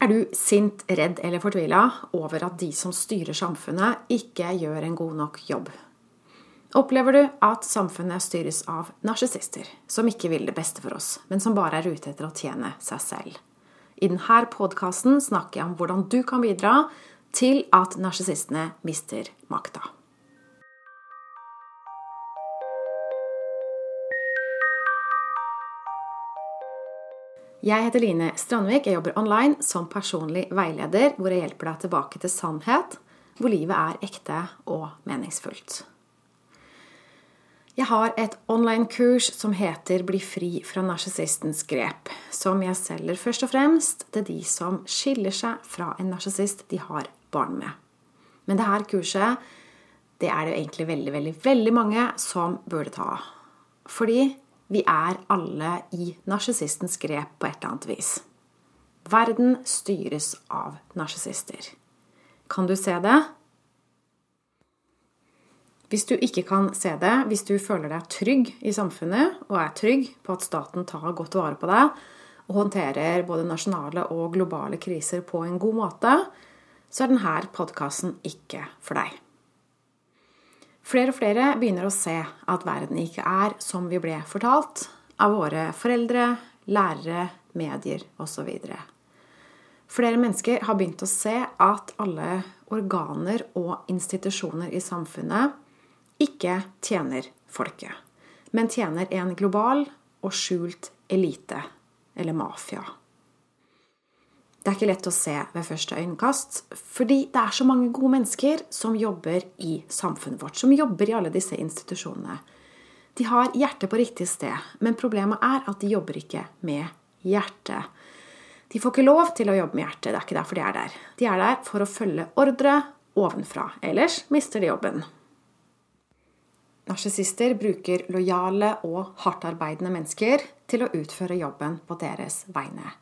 Er du sint, redd eller fortvila over at de som styrer samfunnet, ikke gjør en god nok jobb? Opplever du at samfunnet styres av narsissister, som ikke vil det beste for oss, men som bare er ute etter å tjene seg selv? I denne podkasten snakker jeg om hvordan du kan bidra til at narsissistene mister makta. Jeg heter Line Strandvik. Jeg jobber online som personlig veileder, hvor jeg hjelper deg tilbake til sannhet, hvor livet er ekte og meningsfullt. Jeg har et online-kurs som heter 'Bli fri fra narsissistens grep', som jeg selger først og fremst til de som skiller seg fra en narsissist de har barn med. Men dette kurset det er det egentlig veldig, veldig, veldig mange som burde ta. Fordi vi er alle i narsissistens grep på et eller annet vis. Verden styres av narsissister. Kan du se det? Hvis du ikke kan se det, hvis du føler deg trygg i samfunnet og er trygg på at staten tar godt vare på deg og håndterer både nasjonale og globale kriser på en god måte, så er denne podkasten ikke for deg. Flere og flere begynner å se at verden ikke er som vi ble fortalt av våre foreldre, lærere, medier osv. Flere mennesker har begynt å se at alle organer og institusjoner i samfunnet ikke tjener folket, men tjener en global og skjult elite, eller mafia. Det er ikke lett å se ved første øyekast, fordi det er så mange gode mennesker som jobber i samfunnet vårt, som jobber i alle disse institusjonene. De har hjertet på riktig sted, men problemet er at de jobber ikke med hjertet. De får ikke lov til å jobbe med hjertet, det er ikke derfor de er der. De er der for å følge ordre ovenfra, ellers mister de jobben. Narsissister bruker lojale og hardtarbeidende mennesker til å utføre jobben på deres vegne.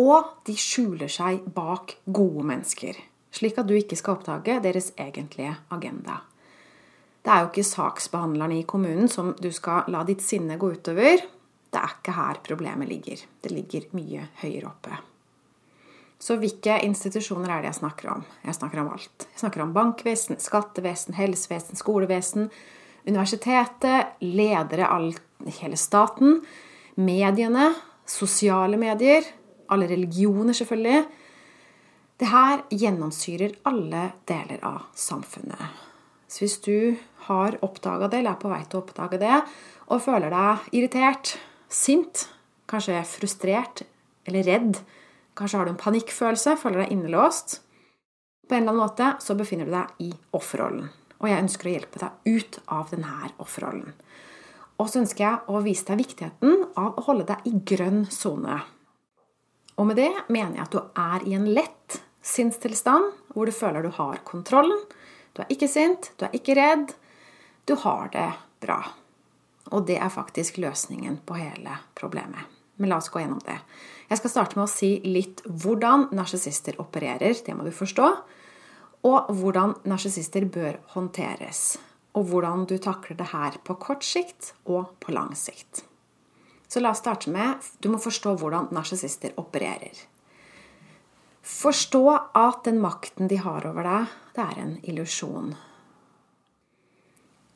Og de skjuler seg bak gode mennesker, slik at du ikke skal oppdage deres egentlige agenda. Det er jo ikke saksbehandlerne i kommunen som du skal la ditt sinne gå utover. Det er ikke her problemet ligger. Det ligger mye høyere oppe. Så hvilke institusjoner er det jeg snakker om? Jeg snakker om alt. Jeg snakker om bankvesen, skattevesen, helsevesen, skolevesen, universitetet, ledere, all, hele staten, mediene, sosiale medier, alle religioner, selvfølgelig. Det her gjennomsyrer alle deler av samfunnet. Så hvis du har oppdaga det, eller er på vei til å oppdage det, og føler deg irritert, sint, kanskje frustrert eller redd, kanskje har du en panikkfølelse, føler deg innelåst På en eller annen måte så befinner du deg i offerrollen. Og jeg ønsker å hjelpe deg ut av denne offerrollen. Og så ønsker jeg å vise deg viktigheten av å holde deg i grønn sone. Og med det mener jeg at du er i en lett sinnstilstand hvor du føler du har kontrollen. Du er ikke sint, du er ikke redd. Du har det bra. Og det er faktisk løsningen på hele problemet. Men la oss gå gjennom det. Jeg skal starte med å si litt hvordan narsissister opererer. Det må du forstå. Og hvordan narsissister bør håndteres. Og hvordan du takler det her på kort sikt og på lang sikt. Så la oss starte med du må forstå hvordan narsissister opererer. Forstå at den makten de har over deg, det er en illusjon.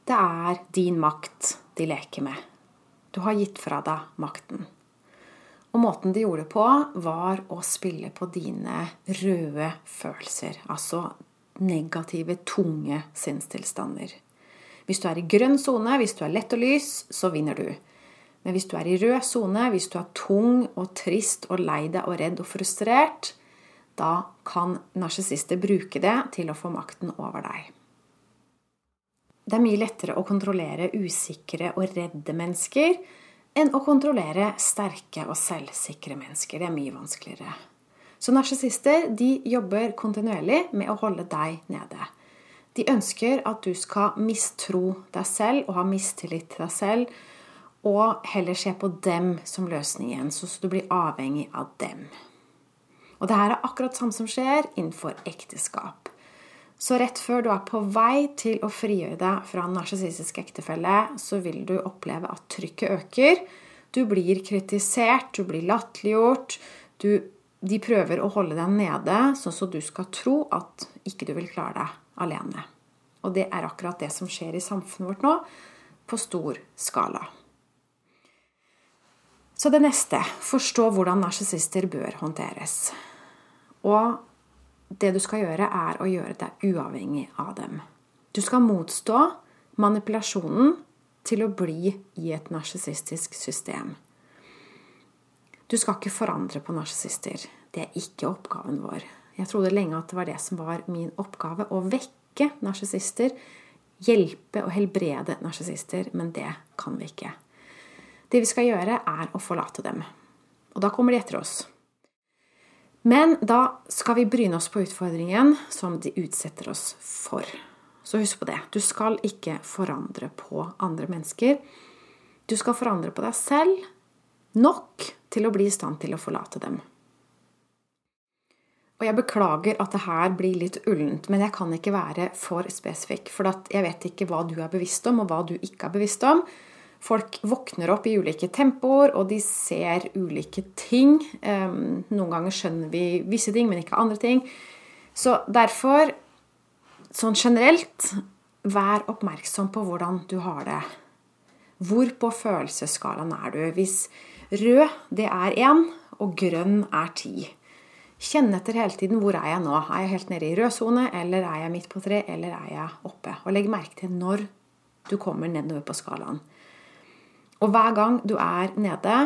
Det er din makt de leker med. Du har gitt fra deg makten. Og måten de gjorde det på, var å spille på dine røde følelser. Altså negative, tunge sinnstilstander. Hvis du er i grønn sone, hvis du er lett og lys, så vinner du. Men hvis du er i rød sone, hvis du er tung og trist og lei deg og redd og frustrert, da kan narsissister bruke det til å få makten over deg. Det er mye lettere å kontrollere usikre og redde mennesker enn å kontrollere sterke og selvsikre mennesker. Det er mye vanskeligere. Så narsissister jobber kontinuerlig med å holde deg nede. De ønsker at du skal mistro deg selv og ha mistillit til deg selv og heller se på dem som løsningen, så du blir avhengig av dem. Og det her er akkurat samme som skjer innenfor ekteskap. Så rett før du er på vei til å frigjøre deg fra en narsissistisk ektefelle, så vil du oppleve at trykket øker. Du blir kritisert, du blir latterliggjort, de prøver å holde deg nede, sånn at du skal tro at ikke du vil klare deg alene. Og det er akkurat det som skjer i samfunnet vårt nå, på stor skala. Så det neste forstå hvordan narsissister bør håndteres. Og det du skal gjøre, er å gjøre deg uavhengig av dem. Du skal motstå manipulasjonen til å bli i et narsissistisk system. Du skal ikke forandre på narsissister. Det er ikke oppgaven vår. Jeg trodde lenge at det var det som var min oppgave. Å vekke narsissister. Hjelpe og helbrede narsissister. Men det kan vi ikke. Det vi skal gjøre, er å forlate dem. Og da kommer de etter oss. Men da skal vi bryne oss på utfordringen som de utsetter oss for. Så husk på det. Du skal ikke forandre på andre mennesker. Du skal forandre på deg selv nok til å bli i stand til å forlate dem. Og jeg beklager at det her blir litt ullent, men jeg kan ikke være for spesifikk. For jeg vet ikke hva du er bevisst om, og hva du ikke er bevisst om. Folk våkner opp i ulike tempoer, og de ser ulike ting. Noen ganger skjønner vi visse ting, men ikke andre ting. Så derfor, sånn generelt, vær oppmerksom på hvordan du har det. Hvor på følelsesskalaen er du? Hvis Rød, det er én, og grønn er ti. Kjenn etter hele tiden hvor er jeg nå. Er jeg helt nede i rød sone, eller er jeg midt på tre, eller er jeg oppe? Og legg merke til når du kommer nedover på skalaen. Og hver gang du er nede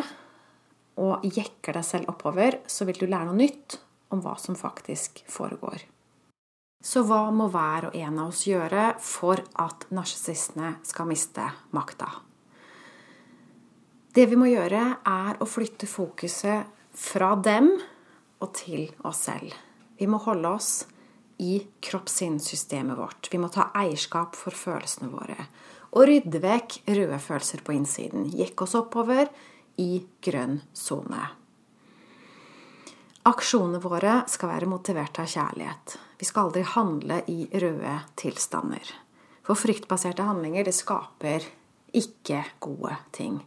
og jekker deg selv oppover, så vil du lære noe nytt om hva som faktisk foregår. Så hva må hver og en av oss gjøre for at narsissistene skal miste makta? Det vi må gjøre, er å flytte fokuset fra dem og til oss selv. Vi må holde oss i kroppssinnssystemet vårt. Vi må ta eierskap for følelsene våre. Og rydde vekk røde følelser på innsiden. Gikk oss oppover i grønn sone. Aksjonene våre skal være motivert av kjærlighet. Vi skal aldri handle i røde tilstander. For fryktbaserte handlinger det skaper ikke gode ting.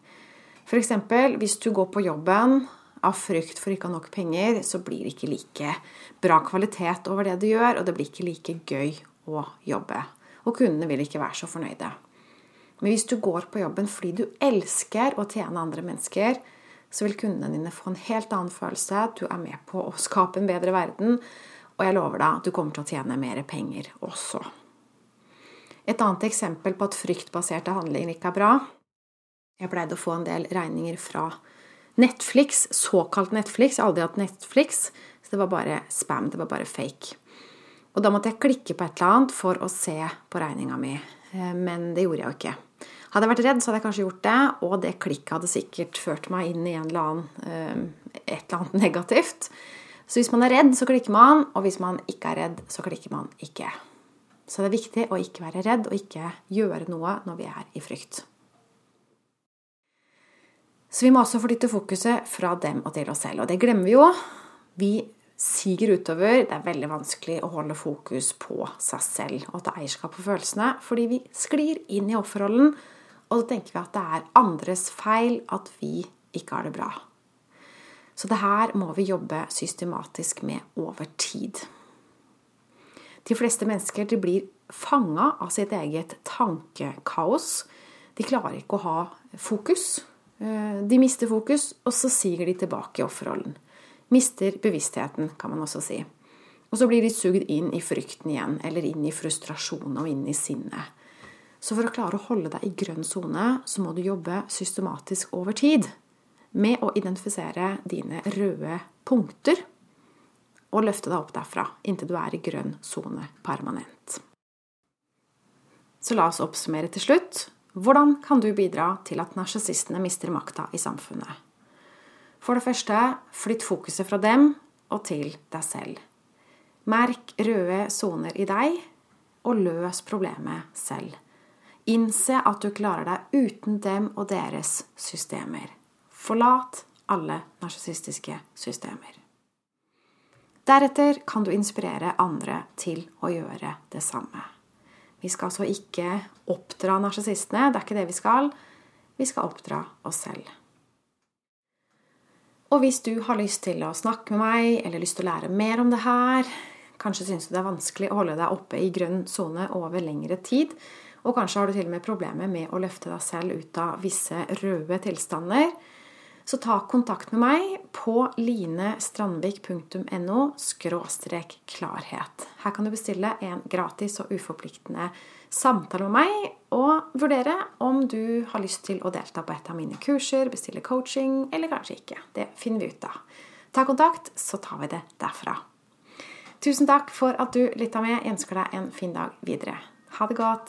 F.eks. hvis du går på jobben av frykt for ikke å ha nok penger, så blir det ikke like bra kvalitet over det du gjør, og det blir ikke like gøy å jobbe. Og kundene vil ikke være så fornøyde. Men hvis du går på jobben fordi du elsker å tjene andre mennesker, så vil kundene dine få en helt annen følelse. Du er med på å skape en bedre verden, og jeg lover deg du kommer til å tjene mer penger også. Et annet eksempel på at fryktbaserte handlinger ikke er bra, jeg pleide å få en del regninger fra Netflix, såkalt Netflix. Jeg har aldri hatt Netflix, så det var bare spam. Det var bare fake. Og da måtte jeg klikke på et eller annet for å se på regninga mi. Eh, men det gjorde jeg jo ikke. Hadde jeg vært redd, så hadde jeg kanskje gjort det, og det klikket hadde sikkert ført meg inn i eller annen, eh, et eller annet negativt. Så hvis man er redd, så klikker man, og hvis man ikke er redd, så klikker man ikke. Så det er viktig å ikke være redd og ikke gjøre noe når vi er i frykt. Så vi må også flytte fokuset fra dem og til oss selv. Og det glemmer vi jo. Vi siger utover. Det er veldig vanskelig å holde fokus på seg selv og ta eierskap på følelsene, fordi vi sklir inn i offerrollen, og så tenker vi at det er andres feil at vi ikke har det bra. Så det her må vi jobbe systematisk med over tid. De fleste mennesker de blir fanga av sitt eget tankekaos. De klarer ikke å ha fokus. Eh, de mister fokus, og så siger de tilbake i offerrollen. Mister bevisstheten, kan man også si. Og så blir de sugd inn i frykten igjen, eller inn i frustrasjon og inn i sinnet. Så for å klare å holde deg i grønn sone, så må du jobbe systematisk over tid med å identifisere dine røde punkter og løfte deg opp derfra inntil du er i grønn sone permanent. Så la oss oppsummere til slutt. Hvordan kan du bidra til at narsissistene mister makta i samfunnet? For det første, flytt fokuset fra dem og til deg selv. Merk røde soner i deg, og løs problemet selv. Innse at du klarer deg uten dem og deres systemer. Forlat alle narsissistiske systemer. Deretter kan du inspirere andre til å gjøre det samme. Vi skal altså ikke oppdra narsissistene. Det er ikke det vi skal. Vi skal oppdra oss selv. Og hvis du har lyst til å snakke med meg, eller lyst til å lære mer om det her, kanskje syns du det er vanskelig å holde deg oppe i grønn sone over lengre tid, og kanskje har du til og med problemer med å løfte deg selv ut av visse røde tilstander, så ta kontakt med meg på linestrandvik.no klarhet. Her kan du bestille en gratis og uforpliktende samtale med meg, og vurdere om du har lyst til å delta på et av mine kurser, bestille coaching, eller kanskje ikke. Det finner vi ut av. Ta kontakt, så tar vi det derfra. Tusen takk for at du lytta med. Jeg ønsker deg en fin dag videre. Ha det godt.